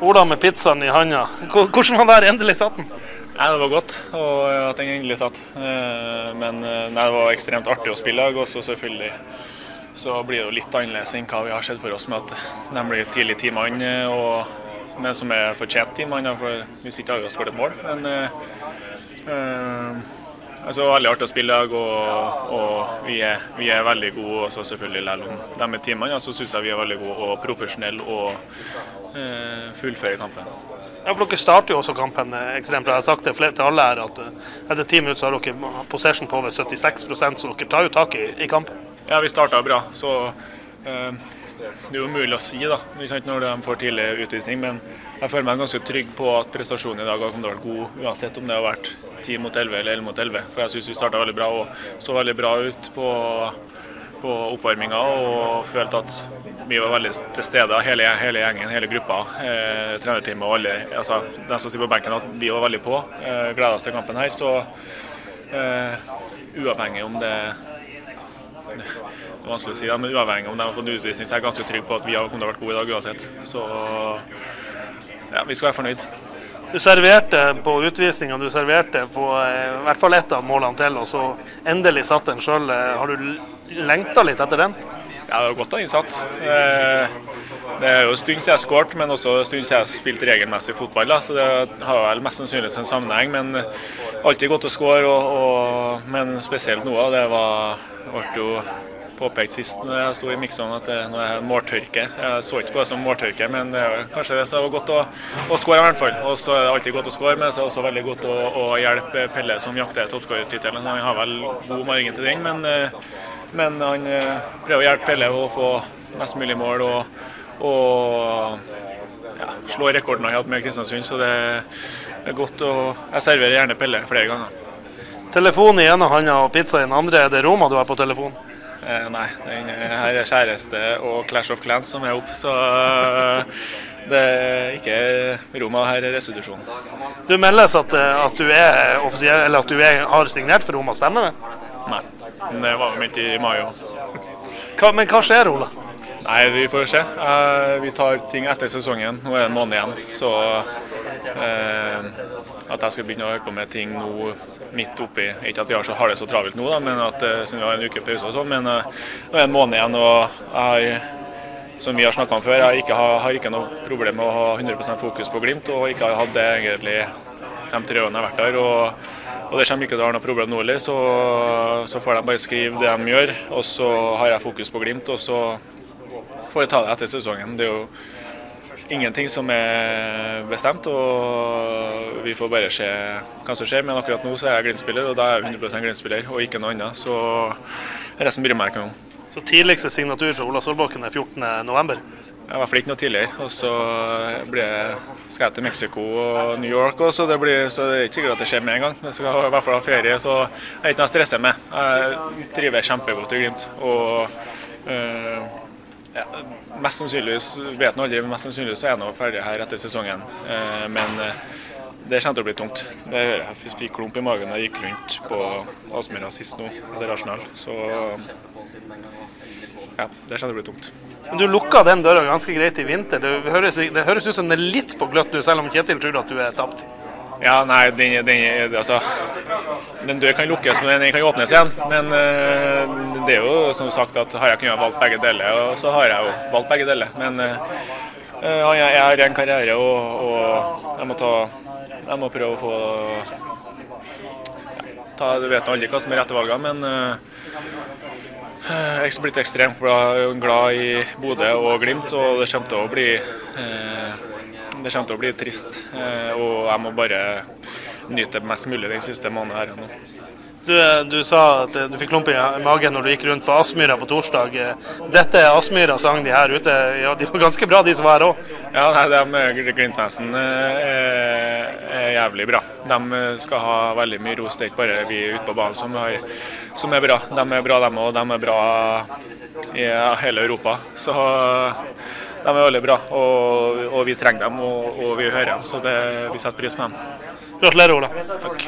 Ola med pizzaen i handa. Hvordan var det? Endelig satt den? Nei, Det var godt og at den endelig satt. Eh, men eh, nei, det var ekstremt artig å spille i dag. Og selvfølgelig så blir det jo litt annerledes enn hva vi har sett for oss med at de blir tidlig timene. Og men som er fortjent timene, for hvis ikke har vi skåret mål. Men øh, altså, veldig artig å spille i dag, og, og vi, er, vi, er, veldig gode. Og så selvfølgelig Selv om de er teamene, så syns jeg vi er veldig gode og profesjonelle og Eh, fullfører kampen. Ja, for Dere starter jo også kampen ekstremt bra. Jeg har sagt det til alle her at eh, etter ti minutter så har dere possession på over 76% så dere tar jo tak i, i kampen. Ja, vi starta bra. så eh, Det er jo mulig å si da, når de får tidlig utvisning, men jeg føler meg ganske trygg på at prestasjonen i dag har vært god, uansett om det har vært 10 mot 11 eller 11 mot 11. For jeg syns vi starta veldig bra og så veldig bra ut på på oppvarminga og følte at vi var veldig til stede, hele, hele gjengen, hele gruppa. Eh, trenerteamet og alle altså, de som sitter på benken, at vi var veldig på. Eh, Gleda oss til kampen her. Så eh, uavhengig om det det er vanskelig å si, men uavhengig om de har fått utvisning, så er jeg ganske trygg på at vi har kommet til å vært gode i dag uansett. Så ja, vi skal være fornøyd. Du serverte på utvisninga, du serverte på eh, i hvert fall ett av målene til, og så endelig satt den sjøl. Eh, har du lengta litt etter den? Ja, det er godt å ha innsatt. Eh, det er jo en stund siden jeg skåret, men også en stund siden jeg spilte regelmessig fotball. Så det har vel mest sannsynlig en sammenheng. Men alltid godt å skåre, men spesielt nå. Det var, ble jo påpekt sist når jeg sto i Mikson at det er måltørke. Jeg så ikke på det som måltørke, men det er kanskje det som var godt å, å skåre i hvert fall. Og så er det alltid godt å skåre, men det er også veldig godt å, å hjelpe Pelle som jakter toppskårertittelen. Han har vel god margin til den, men men han eh, prøver å hjelpe Pelle å få mest mulig mål og, og ja, slå rekorden han har hatt med Kristiansund. Så det er godt å Jeg serverer gjerne Pelle flere ganger. Telefon i ene hånda og pizza i den andre. Er det Roma du har på telefon? Eh, nei, den, her er kjæreste og Clash of Clans som er oppe, så eh, det er ikke Roma, her er restitusjon. Du meldes at, eh, at du, er, eller at du er, har signert for Roma, stemmer det? Nei. Det var meldt i mai òg. Men hva skjer, Ola? Nei, Vi får se. Eh, vi tar ting etter sesongen. Nå er det en måned igjen. Så eh, at jeg skal begynne å holde på med ting nå midt oppi Ikke at jeg har det så travelt nå, da, men at eh, siden vi har en uke pause og sånn. Men nå er det en måned igjen, og jeg har som vi har snakka om før, jeg ikke har, har, ikke noe problem med å ha 100% fokus på Glimt, og ikke har hatt det egentlig de tre årene jeg har vært der. og og Det kommer ikke til å ha noe problem nå heller, så, så, får de bare skrive det de gjør. Og så har jeg fokus på Glimt, og så får jeg ta det etter sesongen. Det er jo ingenting som er bestemt, og vi får bare se hva som skjer. Men akkurat nå så er jeg Glimt-spiller, og da er jeg 100 Glimt-spiller, og ikke noe annet. Så resten bryr meg ikke om. Så tidligste signatur fra Ola Solbakken er 14.11? hvert fall ikke noe tidligere, og så jeg, skal jeg til Mexico og New York. Og så, det blir, så det er ikke sikkert at det skjer med en gang. Jeg skal i hvert fall ha ferie, så jeg er ikke noe å stresse med. Jeg trives kjempegodt i Glimt. og øh, ja, Mest sannsynligvis vet han aldri, men mest sannsynlig så er han ferdig her etter sesongen. Uh, men uh, det kommer til å bli tungt. Det hører jeg. Jeg fikk klump i magen da jeg gikk rundt på Aspmyra sist nå, etter Arsenal. Så ja, det kommer til å bli tungt. Men du lukka den døra ganske greit i vinter. Det høres, det høres ut som den er litt på gløtt nå, selv om Kjetil tror at du er tapt. Ja, nei, den, den, altså, den dør kan lukkes, men den kan åpnes igjen. Men uh, det er jo som sagt at har jeg kunnet valgt begge deler, og så har jeg jo valgt begge deler. Men uh, jeg, jeg har en karriere, og, og jeg, må ta, jeg må prøve å få ja, ta, Du vet aldri hva som er rette valgene, men uh, jeg er blitt ekstremt glad i Bodø og Glimt, og det kommer til å bli, eh, det kommer til å bli trist. Eh, og jeg må bare nyte det mest mulig den siste måneden her nå. Du, du, sa at du fikk klump i magen når du gikk rundt på Aspmyra på torsdag. Dette er Aspmyra sang de her ute. Ja, de var ganske bra, de som var her òg? Ja, nei, de med Glintnesen er, er, jævlig bra. De skal ha veldig mye ros. Det er ikke bare vi ute på banen som, har, som, er bra. De er bra, dem òg. De er bra i hele Europa. Så de er veldig bra. Og, og vi trenger dem, og, og vi hører dem. Så det, vi setter pris på dem. Gratulerer, Ola. Takk.